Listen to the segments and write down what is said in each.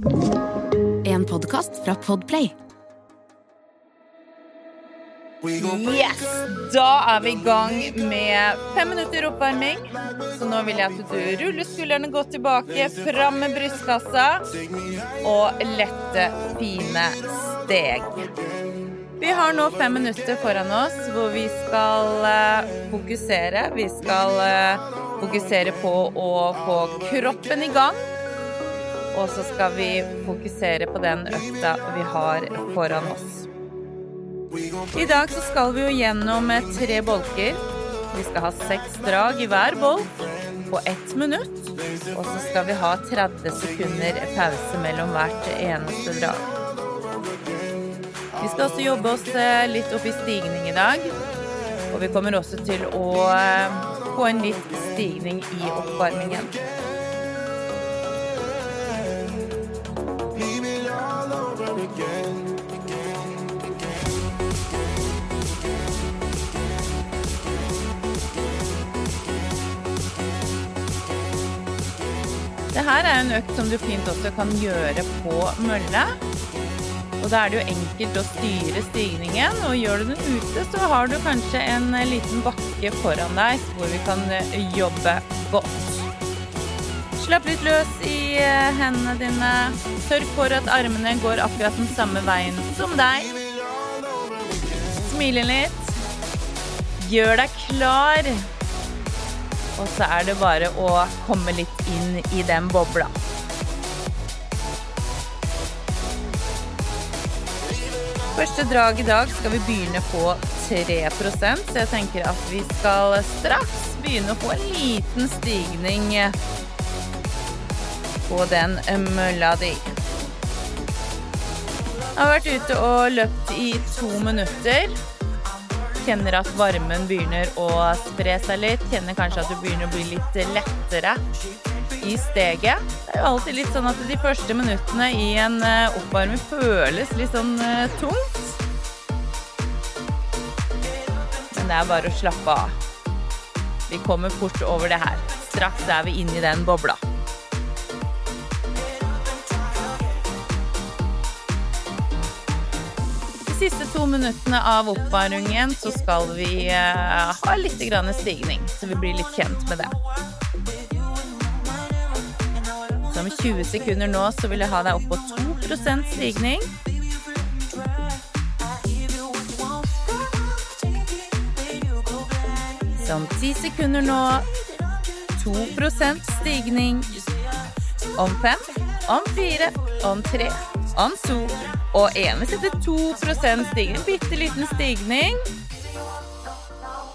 En podkast fra Podplay. Yes! Da er vi i gang med fem minutter oppvarming. Så nå vil jeg at du ruller skuldrene godt tilbake, fram med brystkassa og lette, fine steg. Vi har nå fem minutter foran oss hvor vi skal eh, fokusere. Vi skal eh, fokusere på å få kroppen i gang. Og så skal vi fokusere på den økta vi har foran oss. I dag så skal vi jo gjennom tre bolker. Vi skal ha seks drag i hver bolk på ett minutt. Og så skal vi ha 30 sekunder pause mellom hvert eneste drag. Vi skal også jobbe oss eh, litt opp i stigning i dag. Og vi kommer også til å eh, få en litt stigning i oppvarmingen. Det her er en økt som du fint også kan gjøre på mølle. Og da er det jo enkelt å styre stigningen, og gjør du den ute, så har du kanskje en liten bakke foran deg hvor vi kan jobbe godt. Slapp litt løs i eh, hendene dine. Sørg for at armene går akkurat den samme veien som deg. Smile litt. Gjør deg klar. Og så er det bare å komme litt inn i den bobla. Første drag i dag skal vi begynne på 3 så jeg tenker at vi skal straks begynne å få en liten stigning på den mølla di. Jeg har vært ute og løpt i to minutter. Kjenner at varmen begynner å spre seg litt. Kjenner kanskje at du begynner å bli litt lettere i steget. Det er jo alltid litt sånn at de første minuttene i en eh, oppvarming føles litt sånn uh, tungt. Men det er bare å slappe av. Vi kommer fort over det her. Straks er vi inni den bobla. siste to minuttene av oppvarmingen så skal vi eh, ha litt stigning, så vi blir litt kjent med det. Så om 20 sekunder nå så vil jeg ha deg opp på 2 stigning. Så om 10 sekunder nå 2 stigning. Om 5, om 4, om 3 Ansu. Og eneste etter 2 stigning. En bitte liten stigning.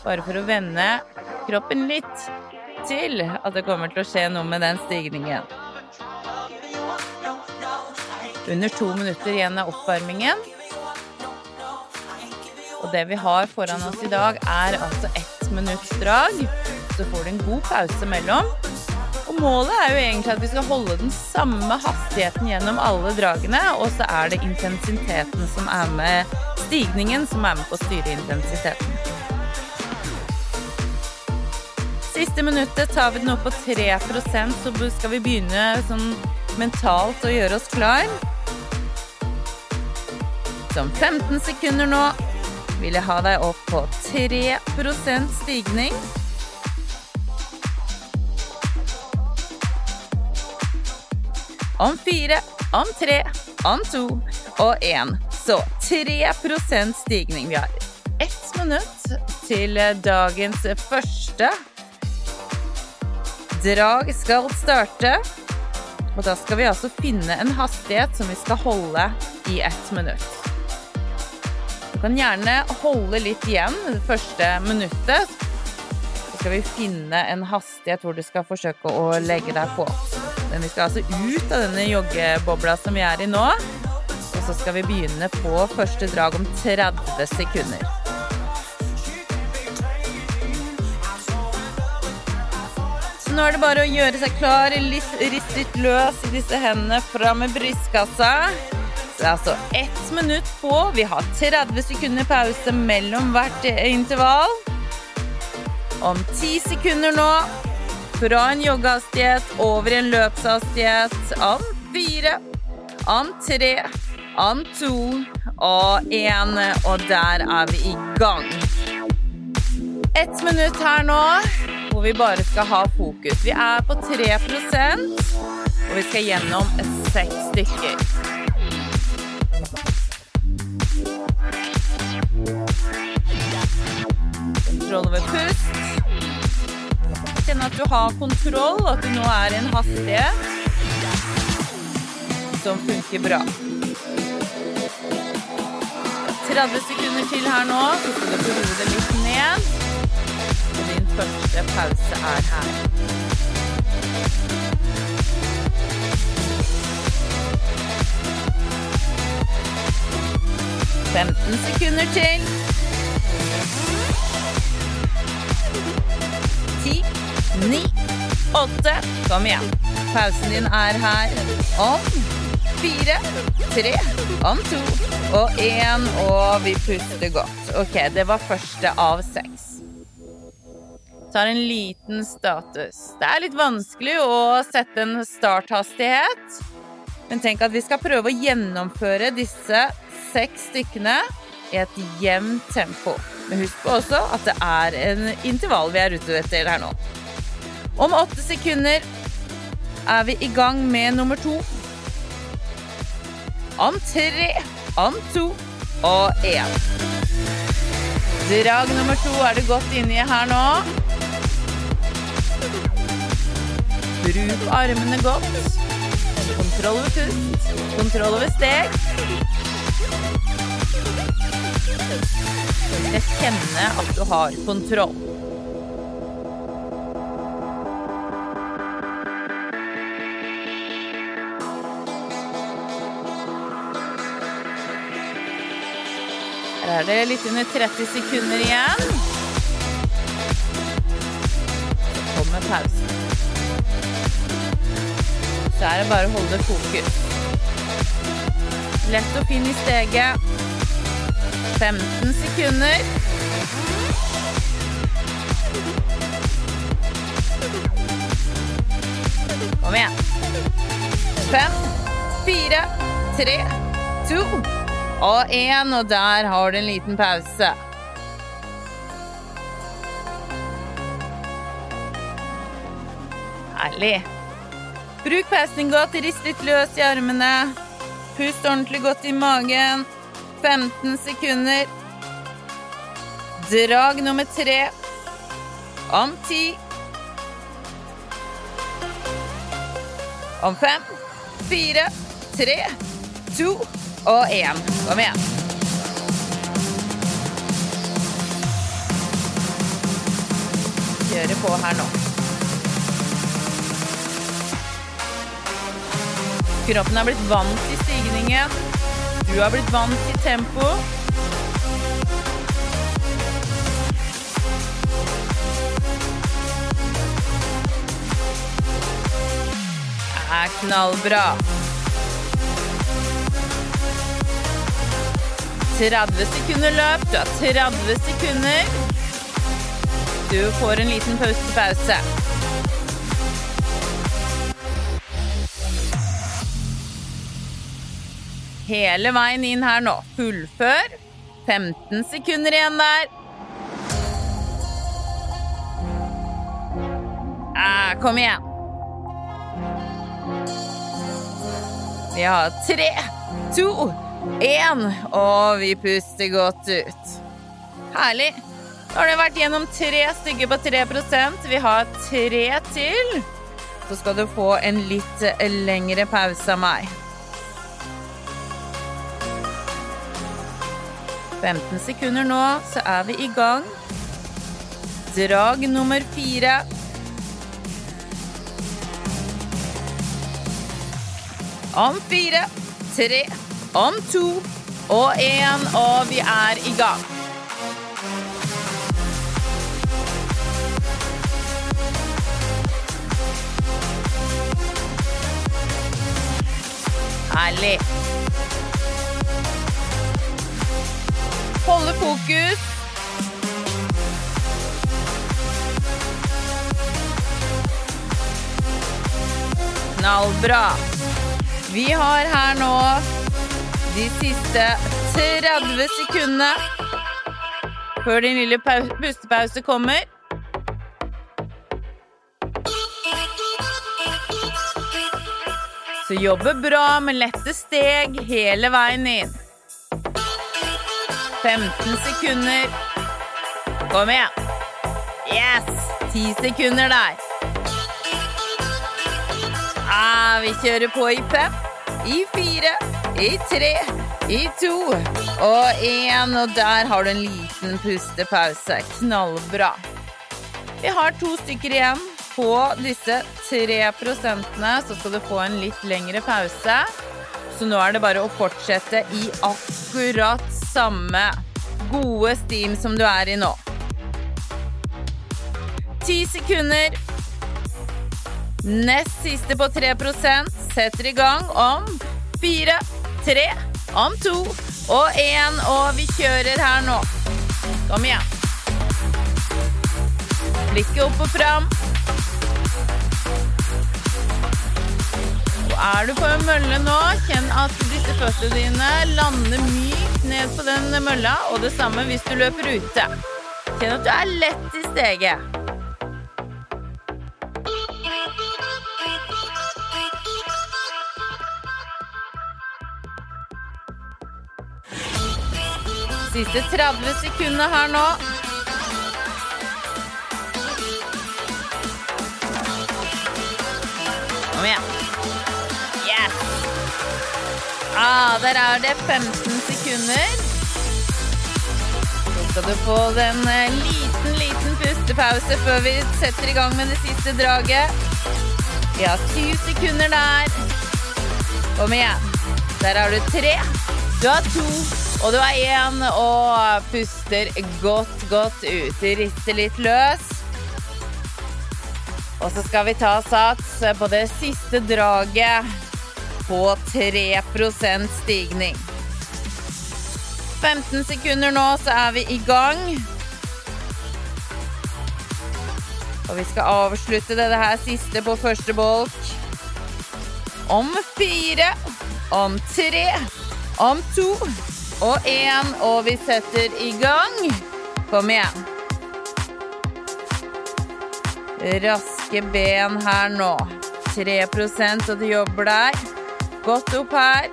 Bare for å vende kroppen litt til at det kommer til å skje noe med den stigningen. Under to minutter igjen av oppvarmingen. Og det vi har foran oss i dag, er altså ett minutts drag. Så får du en god pause mellom. Målet er jo egentlig at vi skal holde den samme hastigheten gjennom alle dragene, og så er det intensiteten som er med stigningen som er med på å styre intensiteten. Siste minuttet tar vi den opp på 3% så skal vi begynne sånn mentalt å gjøre oss klar. Så om 15 sekunder nå vil jeg ha deg opp på 3% stigning. Om fire, om tre, om to og én. Så 3% stigning. Vi har ett minutt til dagens første drag skal starte. Og da skal vi altså finne en hastighet som vi skal holde i ett minutt. Du kan gjerne holde litt igjen det første minuttet. Så skal vi finne en hastighet hvor du skal forsøke å legge deg på. Men vi skal altså ut av denne joggebobla som vi er i nå. Og så skal vi begynne på første drag om 30 sekunder. Så nå er det bare å gjøre seg klar, riste litt løs i disse hendene fram med brystkassa. Det er altså ett minutt på. Vi har 30 sekunder pause mellom hvert intervall. Om ti sekunder nå fra en joggehastighet over en løpshastighet An fire, an tre, an to og én. Og der er vi i gang. Ett minutt her nå hvor vi bare skal ha fokus. Vi er på 3% og vi skal gjennom seks stykker. Kontroll over pust. At du har kontroll, at du nå er i en hastighet som funker bra. 30 sekunder til her nå, så skal du få hodet litt ned. Din første pause er her. Femten sekunder til. Ni, åtte Kom igjen. Pausen din er her om fire, tre, om to og én, og vi puster godt. Ok, det var første av seks. Tar en liten status. Det er litt vanskelig å sette en starthastighet, men tenk at vi skal prøve å gjennomføre disse seks stykkene i et jevnt tempo. Men husk på også at det er en intervall vi er ute etter her nå. Om åtte sekunder er vi i gang med nummer to om tre, om to og én. Drag nummer to er du godt inni her nå. Bruk armene godt. Kontroll over pust. Kontroll over steg. Kjenne at du har kontroll. Her er det litt under 30 sekunder igjen. Så kommer pausen. Så er det bare å holde fokus. Lett og fin i steget. 15 sekunder. Kom igjen. Fem, fire, tre, to og én, og der har du en liten pause. Herlig. Bruk pausen godt, rist litt løs i armene. Pust ordentlig godt i magen. 15 sekunder. Drag nummer tre. Om ti. Om fem, fire, tre, to og én. Kom igjen. Kjøre på her nå. Kroppen har blitt vant til stigningen. Du har blitt vant til tempo. Det er knallbra. 30 sekunder løp. Du har 30 sekunder. Du får en liten pause. Hele veien inn her nå. Fullfør. 15 sekunder igjen der. Ah, kom igjen. Vi har tre, to én, og vi puster godt ut. Herlig. Nå har det vært gjennom tre stykker på 3% Vi har tre til. Så skal du få en litt lengre pause av meg. 15 sekunder nå, så er vi i gang. Drag nummer fire. Om fire, tre om to og én, og vi er i gang. Herlig. Holde fokus. Knallbra. Vi har her nå de siste 30 sekundene før din lille pustepause kommer. Så jobbe bra med lette steg hele veien inn. 15 sekunder. Kom igjen. Yes! 10 sekunder der. Ah, vi kjører på i fem, i fire, i tre, i to og én. Og der har du en liten pustepause. Knallbra. Vi har to stykker igjen på disse tre prosentene så skal du få en litt lengre pause. Så nå er det bare å fortsette i akkurat samme gode steam som du er i nå. Ti sekunder. Nest siste på 3 setter i gang om fire, tre, om to og én, og vi kjører her nå. Kom igjen. Blikket opp og fram. er du på en mølle nå, kjenn at disse føttene dine lander mykt ned på den mølla, og det samme hvis du løper ute. Kjenn at du er lett i steget. Siste 30 sekundene her nå. Kom igjen. Ah, der er det 15 sekunder. Så skal du få en eh, liten, liten pustepause før vi setter i gang med det siste draget. Vi har 10 sekunder der. Kom igjen. Der har du tre. Du har to, og du er én, og puster godt, godt ut. Rister litt løs. Og så skal vi ta sats på det siste draget på 3% stigning. 15 sekunder nå, så er vi i gang. Og vi skal avslutte dette her siste på første bolk. Om fire, om tre, om to og én, og vi setter i gang. Kom igjen. Raske ben her nå. 3 og du jobber deg. Godt opp her.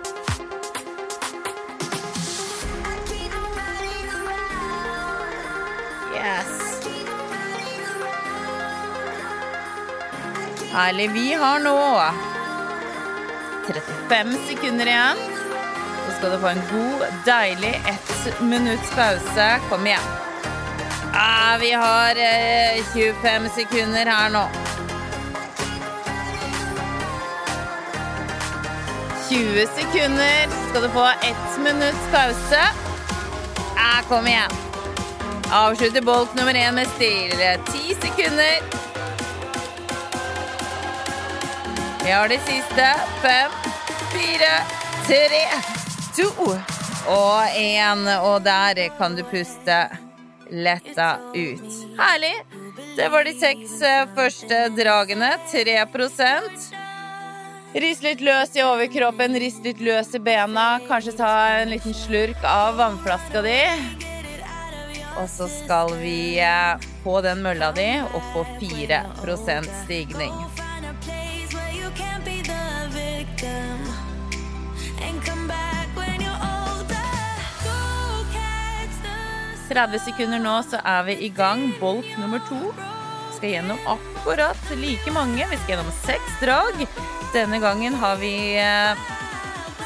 Yes. Herlig. Vi har nå 35 sekunder igjen. Så skal du få en god, deilig ett minutts pause. Kom igjen. Ah, vi har 25 eh, sekunder her nå. 20 sekunder. Så skal du få ett minutts pause. Ah, kom igjen. Avslutter bolk nummer én med stil. Ti sekunder. Vi har det siste. Fem, fire, tre, to og én. Og der kan du puste letta ut. Herlig. Det var de seks eh, første dragene. 3% Rist litt løs i overkroppen, rist litt løs i bena. Kanskje ta en liten slurk av vannflaska di. Og så skal vi eh, på den mølla di opp på 4% stigning. «30 sekunder nå, så er vi i gang. Bolk nummer to. Skal gjennom akkurat like mange. Vi skal gjennom seks drag. Denne gangen har vi eh,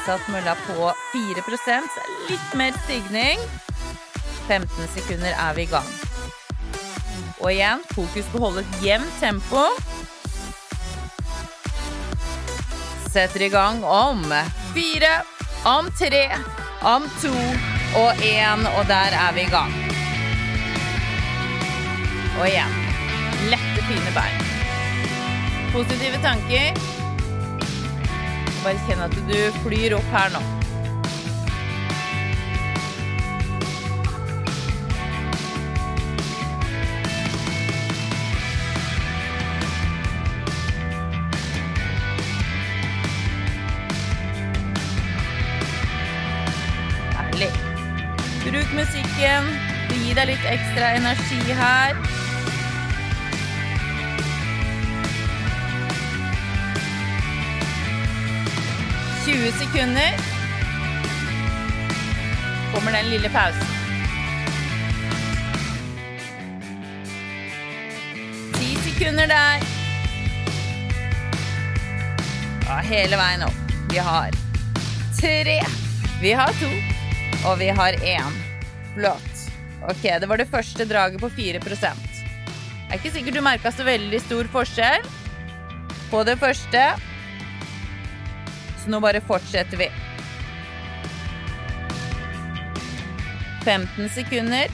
satt mølla på 4 så litt mer stigning. 15 sekunder er vi i gang. Og igjen fokus på å holde et jevnt tempo. Setter i gang om fire, om tre, om to og én, og der er vi i gang. Og igjen lette, fine bein. Positive tanker. Bare kjenn at du flyr opp her nå. Bruk. Gi deg litt ekstra energi her. Tjue sekunder. Kommer den lille pausen. Ti sekunder der. Ja, hele veien opp. Vi har tre. Vi har to. Og vi har én. Flott. Ok, det var det første draget på 4 Det er ikke sikkert du merka så veldig stor forskjell på det første. Så nå bare fortsetter vi. 15 sekunder.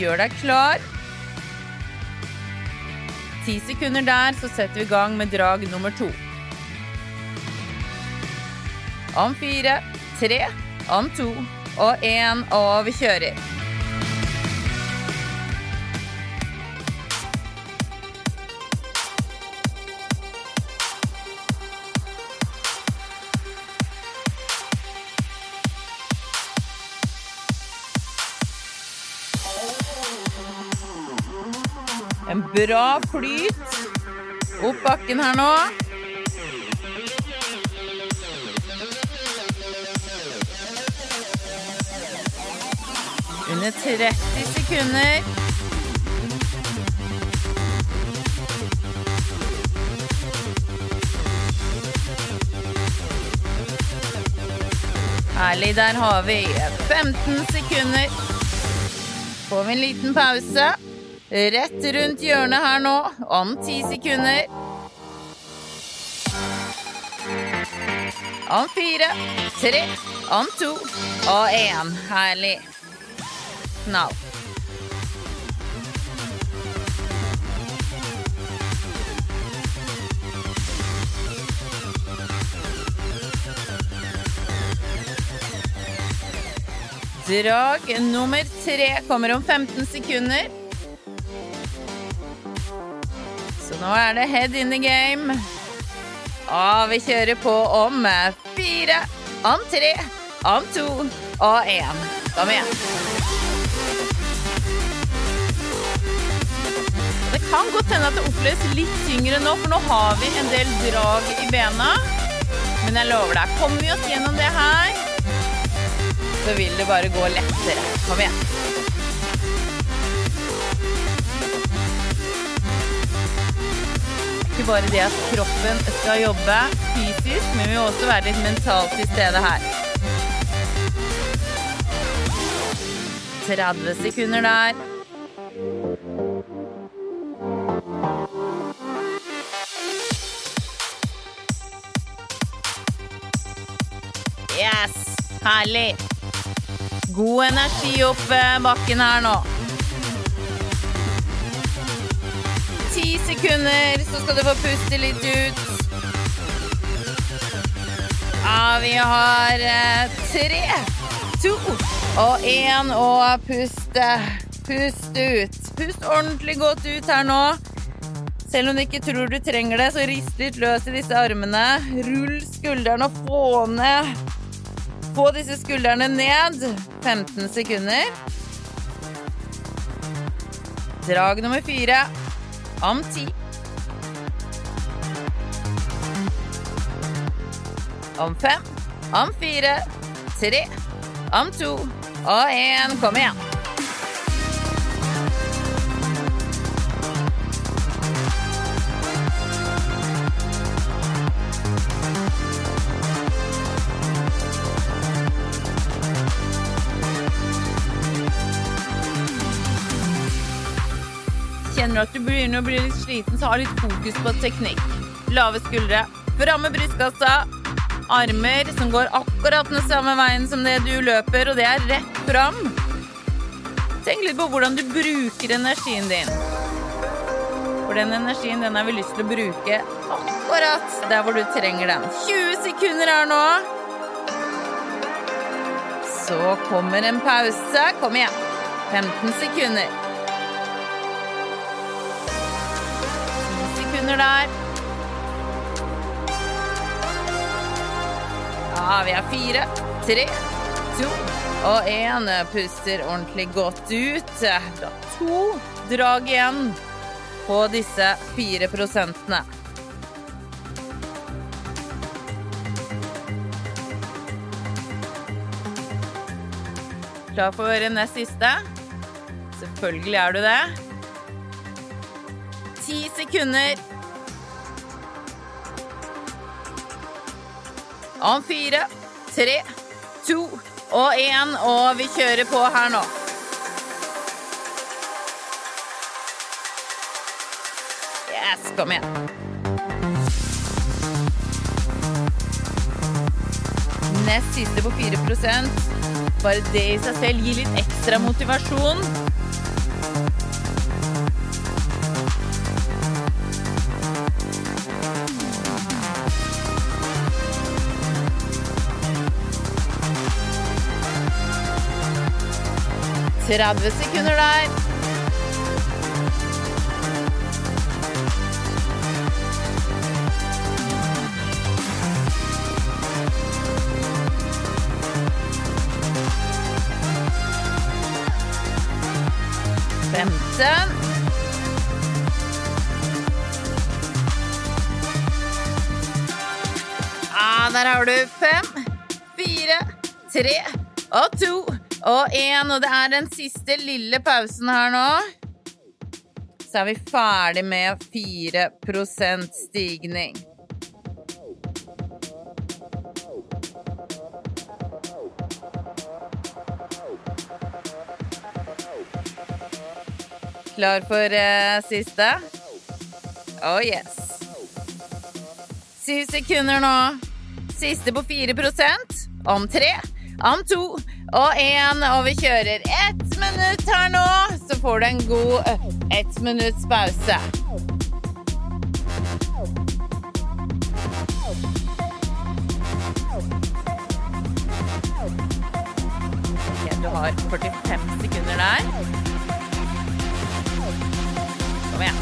Gjør deg klar. 10 sekunder der, så setter vi i gang med drag nummer to. Om fire, tre, om to og én, og vi kjører. En bra flyt opp bakken her nå. Under 30 sekunder. Herlig. Der har vi 15 sekunder. Får vi en liten pause. Rett rundt hjørnet her nå, om 10 sekunder. Om fire, tre, om to og én. Herlig. Knall. Drag nummer tre kommer om 15 sekunder. Så nå er det head in the game. Og vi kjører på om fire, om tre, om to og én. Kom igjen. Kan godt hende at det oppleves litt tyngre nå, for nå har vi en del drag i bena. Men jeg lover deg, kommer vi oss gjennom det her, så vil det bare gå lettere. Kom igjen. ikke bare det at kroppen skal jobbe fysisk, men vi må også være litt mentalt til stede her. 30 sekunder der. Herlig. God energi opp bakken her nå. ti sekunder, så skal du få puste litt ut. Ja, vi har eh, tre, to og én, og puste. Pust ut. Pust ordentlig godt ut her nå. Selv om du ikke tror du trenger det, så rist litt løs i disse armene. Rull skuldrene og få ned Få disse skuldrene ned. 15 sekunder. Drag nummer fire om ti. Om fem, om fire, tre, om to og én. Kom igjen. Kjenner at du begynner å bli litt sliten, så ha litt fokus på teknikk. Lave skuldre, framme brystkassa, armer som går akkurat den samme veien som det du løper, og det er rett fram. Tenk litt på hvordan du bruker energien din. For den energien den har vi lyst til å bruke akkurat der hvor du trenger den. 20 sekunder her nå. Så kommer en pause. Kom igjen. 15 sekunder. Sekunder der. Ja, vi har fire, tre, to og én. Puster ordentlig godt ut. Er to drag igjen på disse fire prosentene. Klar for nest siste? Selvfølgelig er du det. Ti sekunder. Om fire, tre, to og én, og vi kjører på her nå. Yes, kom igjen. Nest siste på 4 Bare det i seg selv gir litt ekstra motivasjon. Tretti sekunder der. Femten. Ah, der har du fem, fire, tre og to og én. Og det er den siste lille pausen her nå. Så er vi ferdig med 4% stigning. Klar for uh, siste? Oh yes. Syv sekunder nå. Siste på 4% Om tre, om to og én. Og vi kjører ett minutt her nå, så får du en god ett minutts pause. Du har 45 sekunder der. Kom igjen.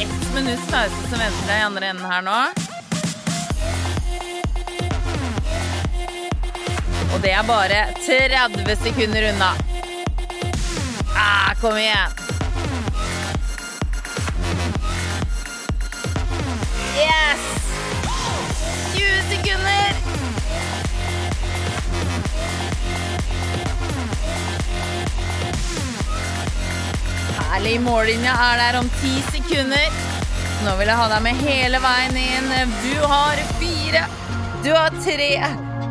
Ett minutts pause som venter deg i andre enden her nå. Og det er bare 30 sekunder unna. Ah, kom igjen. Yes! 20 sekunder. Herlig. Mållinja er der om ti sekunder. Nå vil jeg ha deg med hele veien inn. Du har fire. Du har tre.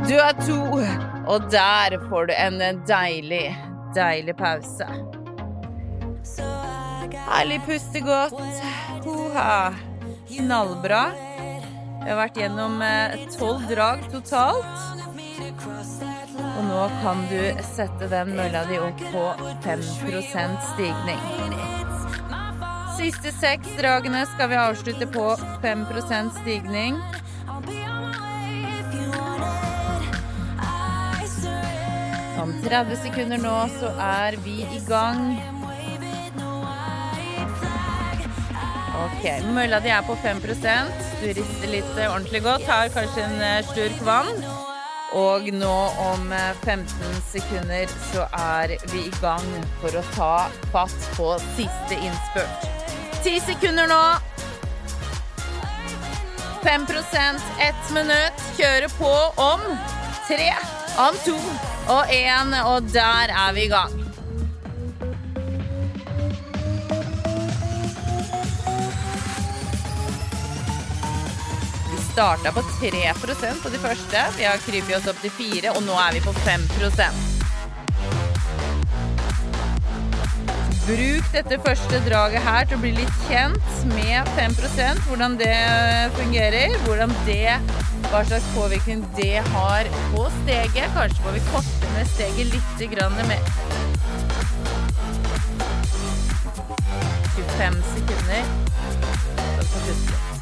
Du har to. Og der får du en deilig, deilig pause. Herlig, puste godt. Hoha. Knallbra. Vi har vært gjennom eh, tolv drag totalt. Og nå kan du sette den mølla di opp på 5% stigning. Siste seks dragene skal vi avslutte på 5% stigning. Om 30 sekunder nå så er vi i gang. Ok, mølla di er på 5 Du rister litt eh, ordentlig godt. Tar kanskje en eh, slurk vann. Og nå om 15 eh, sekunder så er vi i gang for å ta fatt på siste innspurt. 10 sekunder nå. 5% ett minutt. Kjøre på om tre, om to og én, og der er vi i gang. Vi starta på 3% på de første. Vi har krypet oss opp til 4, og nå er vi på 5% Bruk dette første draget her til å bli litt kjent med 5% hvordan det fungerer. Hvordan det hva slags påvirkning det har på steget. Kanskje får vi korte ned steget litt grann mer. 25 sekunder. Så får puste litt.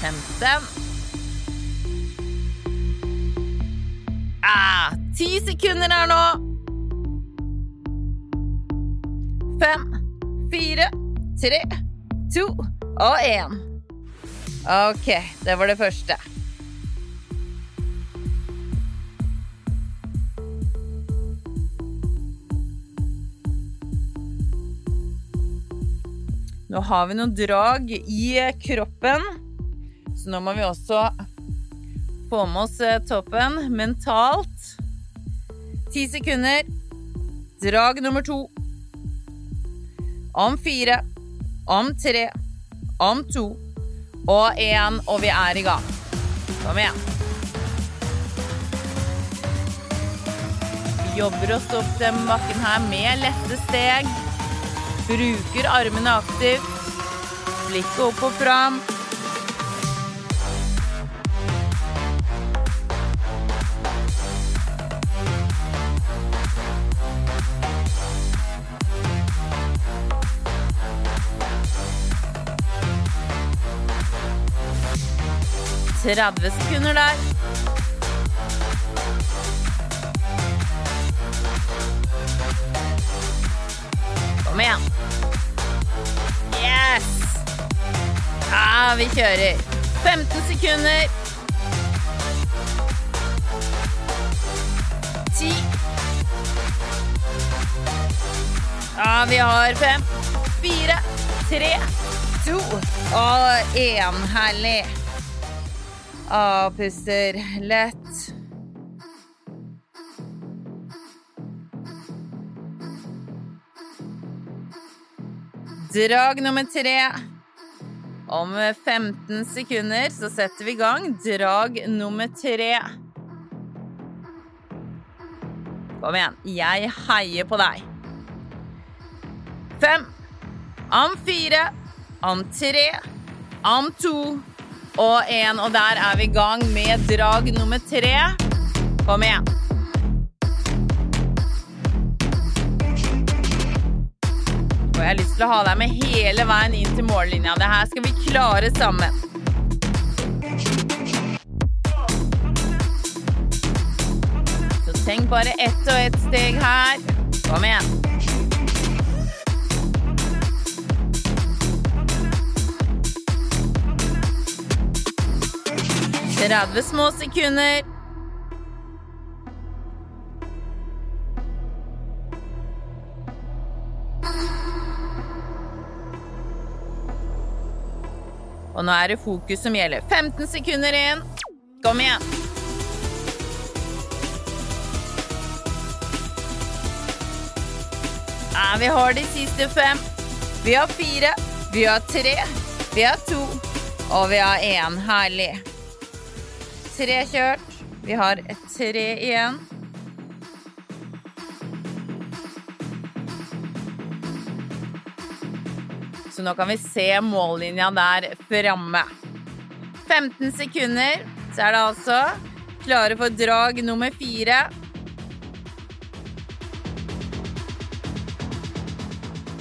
Femten. Ah, ti sekunder her nå. Fem fire, tre, to og én. OK, det var det første. Nå har vi noen drag i kroppen, så nå må vi også få med oss eh, toppen mentalt. Ti sekunder. Drag nummer to. Om fire. Om tre. Om to. Og én, og vi er i gang. Kom igjen. Vi jobber oss opp den bakken her med lette steg. Bruker armene aktivt. Blikket opp og fram. 30 sekunder der. Kom igjen. Yes! Ja, vi kjører. 15 sekunder. 10. Ja, vi har fem, fire, tre, to og én. Herlig. Avpuster lett. Drag nummer tre. Om 15 sekunder så setter vi i gang drag nummer tre. Kom igjen. Jeg heier på deg. Fem. Om fire. Om tre. Om to og én. Og der er vi i gang med drag nummer tre. Kom igjen. Og jeg har lyst til å ha deg med hele veien inn til mållinja. Det her skal vi klare sammen. Så tenk bare ett og ett steg her. Kom igjen. 30 små sekunder. Og nå er det fokus som gjelder. 15 sekunder igjen. Kom igjen. Ja, vi har de siste fem. Vi har fire. Vi har tre. Vi har to. Og vi har én. Herlig tre kjørt. Vi har et tre igjen. Så nå kan vi se mållinja der framme. 15 sekunder, så er det altså klare for drag nummer fire.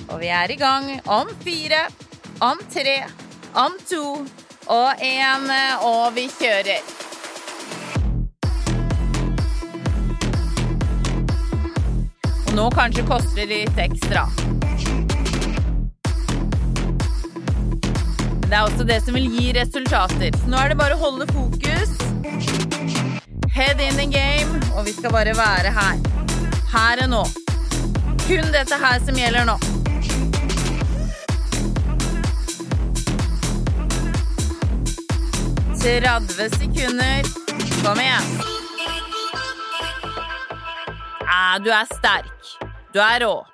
Og vi er i gang om fire, om tre, om to og én, og vi kjører. Nå kanskje koster litt ekstra. Det er også det som vil gi resultater. Så nå er det bare å holde fokus. Head in the game, og vi skal bare være her. Her og nå. Kun dette her som gjelder nå. Tredve sekunder. Kom igjen. Ah, du er sterk. Du er rå.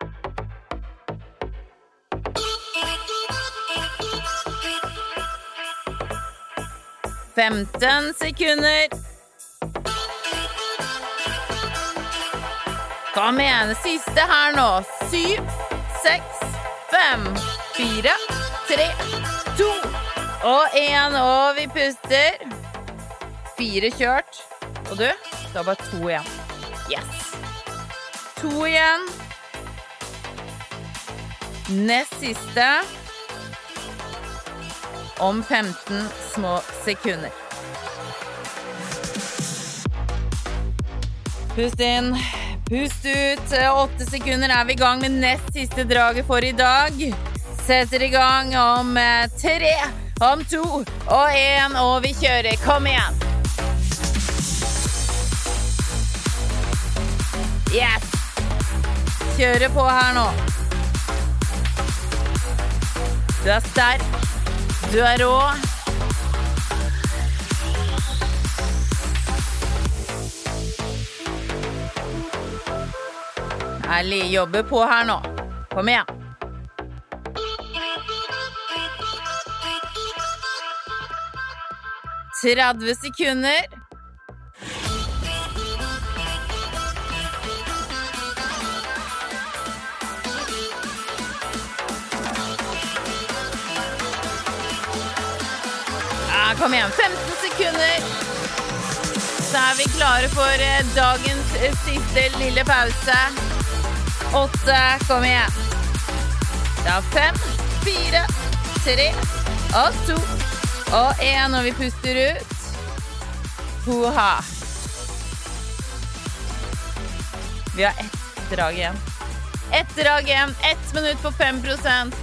Femten sekunder. Kom igjen. Siste her nå. Syv, seks, fem, fire, tre, to og én. Og vi puster. Fire kjørt. Og du, du har bare to igjen. Yes. To igjen. Nest siste om 15 små sekunder. Pust inn, pust ut. Åtte sekunder er vi i gang med nest siste draget for i dag. setter i gang om eh, tre, om to og én, og vi kjører. Kom igjen. Yes. Kjører på her nå. Du er sterk. Du er rå. Herlig. Jobber på her nå. Kom igjen. Tredve sekunder. Kom igjen. 15 sekunder. Så er vi klare for eh, dagens eh, siste lille pause. Åtte. Kom igjen. Er fem, fire, tre og to og én. Og vi puster ut. Hoha. Vi har ett drag igjen. Ett drag igjen. Ett minutt på 5%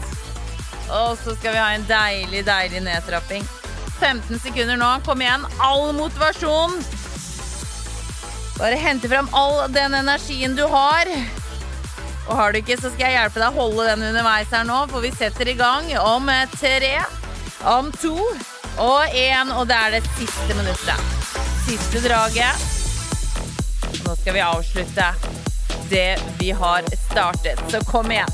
Og så skal vi ha en deilig, deilig nedtrapping. 15 sekunder nå. Kom igjen. All motivasjon. Bare hente fram all den energien du har. Og har du ikke, så skal jeg hjelpe deg å holde den underveis her nå, for vi setter i gang om tre, om to og én. Og det er det siste minuttet. Siste draget. Nå skal vi avslutte det vi har startet. Så kom igjen.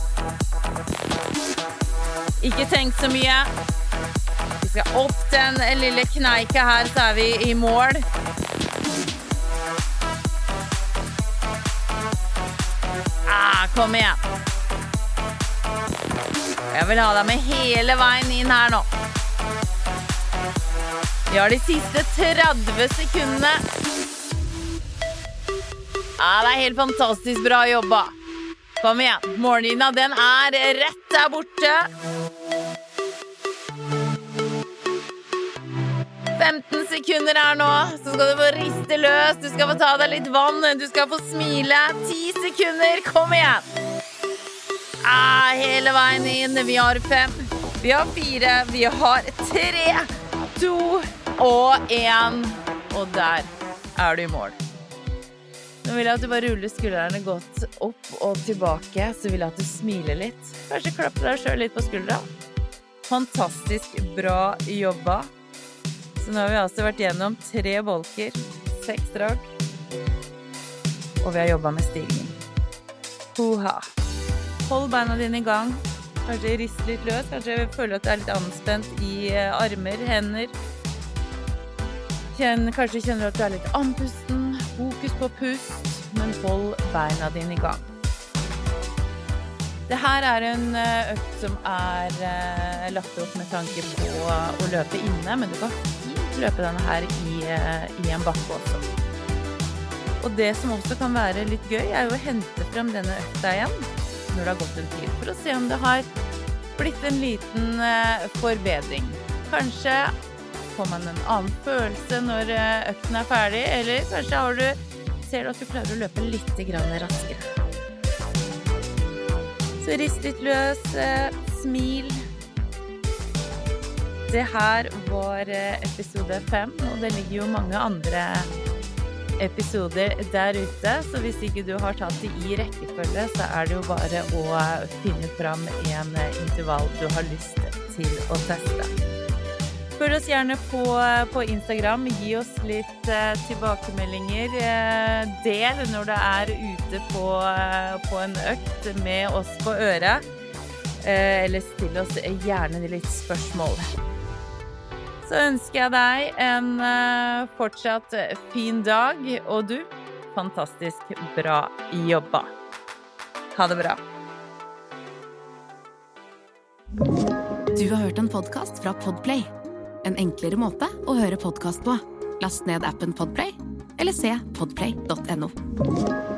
Ikke tenk så mye. Skal opp den lille kneika her, så er vi i mål. Ah, kom igjen. Jeg vil ha deg med hele veien inn her nå. Vi har de siste 30 sekundene. Ja, det er helt fantastisk bra jobba. Kom igjen. Morgenlinja, den er rett der borte. 15 sekunder her nå, så skal du få riste løs. Du skal få ta deg litt vann, du skal få smile. 10 sekunder, kom igjen! Ah, hele veien inn. Vi har fem, vi har fire, vi har tre, to og én. Og der er du i mål. Nå vil jeg at du bare ruller skuldrene godt opp og tilbake. Så vil jeg at du smiler litt. Kanskje klapper deg sjøl litt på skuldra. Fantastisk bra jobba. Så nå har vi altså vært gjennom tre bolker, seks drag, og vi har jobba med stigning. Ho-ha. Hold beina dine i gang. Kanskje rist litt løs. Kanskje føler at du er litt anspent i armer, hender. Kjenn, kanskje kjenner du at du er litt andpusten. Fokus på pust, men hold beina dine i gang. Det her er en økt som er lagt opp med tanke på å løpe inne, men du kan løpe denne her i, i en bakke også. Og det som også kan være litt gøy, er jo å hente frem denne økta igjen når det har gått en tid, for å se om det har blitt en liten forbedring. Kanskje får man en annen følelse når økten er ferdig, eller kanskje har du, ser du at du klarer å løpe litt raskere. Så rist litt løs, smil. Det her var episode fem, og det ligger jo mange andre episoder der ute, så hvis ikke du har tatt det i rekkefølge, så er det jo bare å finne fram en intervall du har lyst til å teste. Følg oss gjerne på, på Instagram. Gi oss litt eh, tilbakemeldinger. Eh, del når du er ute på, på, en økt med oss på øret. Eh, eller still oss gjerne litt spørsmål. Så ønsker jeg deg en fortsatt fin dag, og du, fantastisk bra jobba. Ha det bra. Du har hørt en podkast fra Podplay. En enklere måte å høre podkast på. Last ned appen Podplay, eller se podplay.no.